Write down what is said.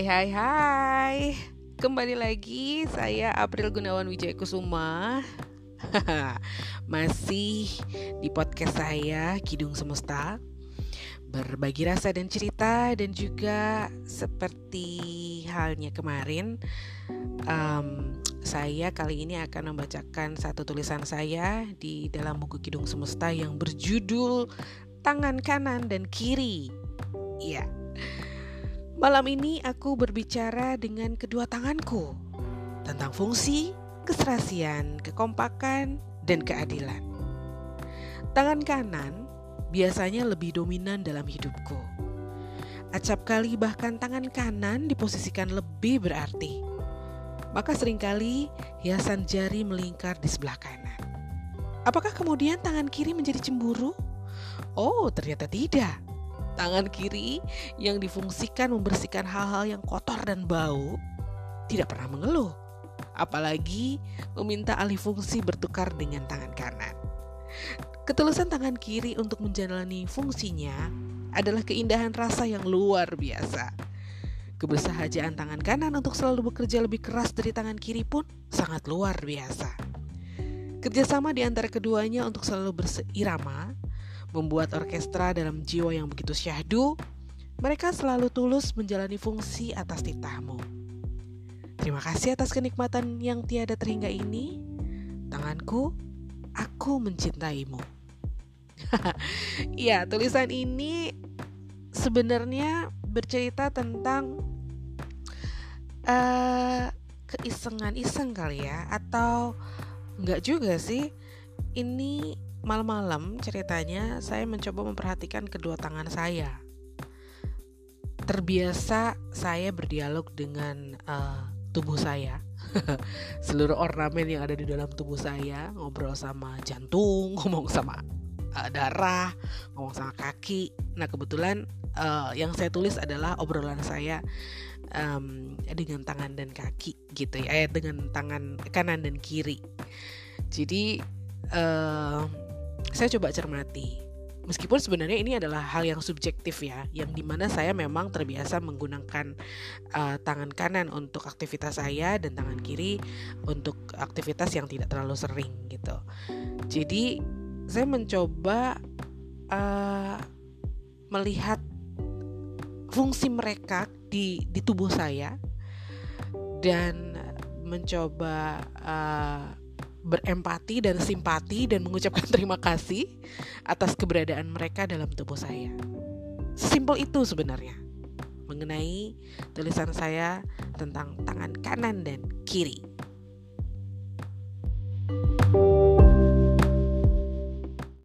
Hai hai hai. Kembali lagi saya April Gunawan Wijaya Kusuma. Masih di podcast saya Kidung Semesta. Berbagi rasa dan cerita Dan juga seperti halnya kemarin um, Saya kali ini akan membacakan satu tulisan saya Di dalam buku Kidung Semesta yang berjudul Tangan kanan dan kiri. Iya Malam ini aku berbicara dengan kedua tanganku tentang fungsi, keserasian, kekompakan, dan keadilan. Tangan kanan biasanya lebih dominan dalam hidupku. Acap kali bahkan tangan kanan diposisikan lebih berarti. Maka sering kali hiasan jari melingkar di sebelah kanan. Apakah kemudian tangan kiri menjadi cemburu? Oh, ternyata tidak tangan kiri yang difungsikan membersihkan hal-hal yang kotor dan bau tidak pernah mengeluh, apalagi meminta alih fungsi bertukar dengan tangan kanan. Ketulusan tangan kiri untuk menjalani fungsinya adalah keindahan rasa yang luar biasa. Kebersahajaan tangan kanan untuk selalu bekerja lebih keras dari tangan kiri pun sangat luar biasa. Kerjasama di antara keduanya untuk selalu berseirama membuat orkestra dalam jiwa yang begitu syahdu, mereka selalu tulus menjalani fungsi atas titahmu. Terima kasih atas kenikmatan yang tiada terhingga ini. Tanganku, aku mencintaimu. Iya, tulisan ini sebenarnya bercerita tentang uh, keisengan-iseng kali ya, atau enggak juga sih. Ini malam-malam ceritanya saya mencoba memperhatikan kedua tangan saya. Terbiasa saya berdialog dengan uh, tubuh saya. Seluruh ornamen yang ada di dalam tubuh saya, ngobrol sama jantung, ngomong sama uh, darah, ngomong sama kaki. Nah, kebetulan uh, yang saya tulis adalah obrolan saya um, dengan tangan dan kaki gitu ya, dengan tangan kanan dan kiri. Jadi uh, saya coba cermati. Meskipun sebenarnya ini adalah hal yang subjektif ya, yang di mana saya memang terbiasa menggunakan uh, tangan kanan untuk aktivitas saya dan tangan kiri untuk aktivitas yang tidak terlalu sering gitu. Jadi saya mencoba uh, melihat fungsi mereka di di tubuh saya dan mencoba uh, berempati dan simpati dan mengucapkan terima kasih atas keberadaan mereka dalam tubuh saya. Simpel itu sebenarnya mengenai tulisan saya tentang tangan kanan dan kiri.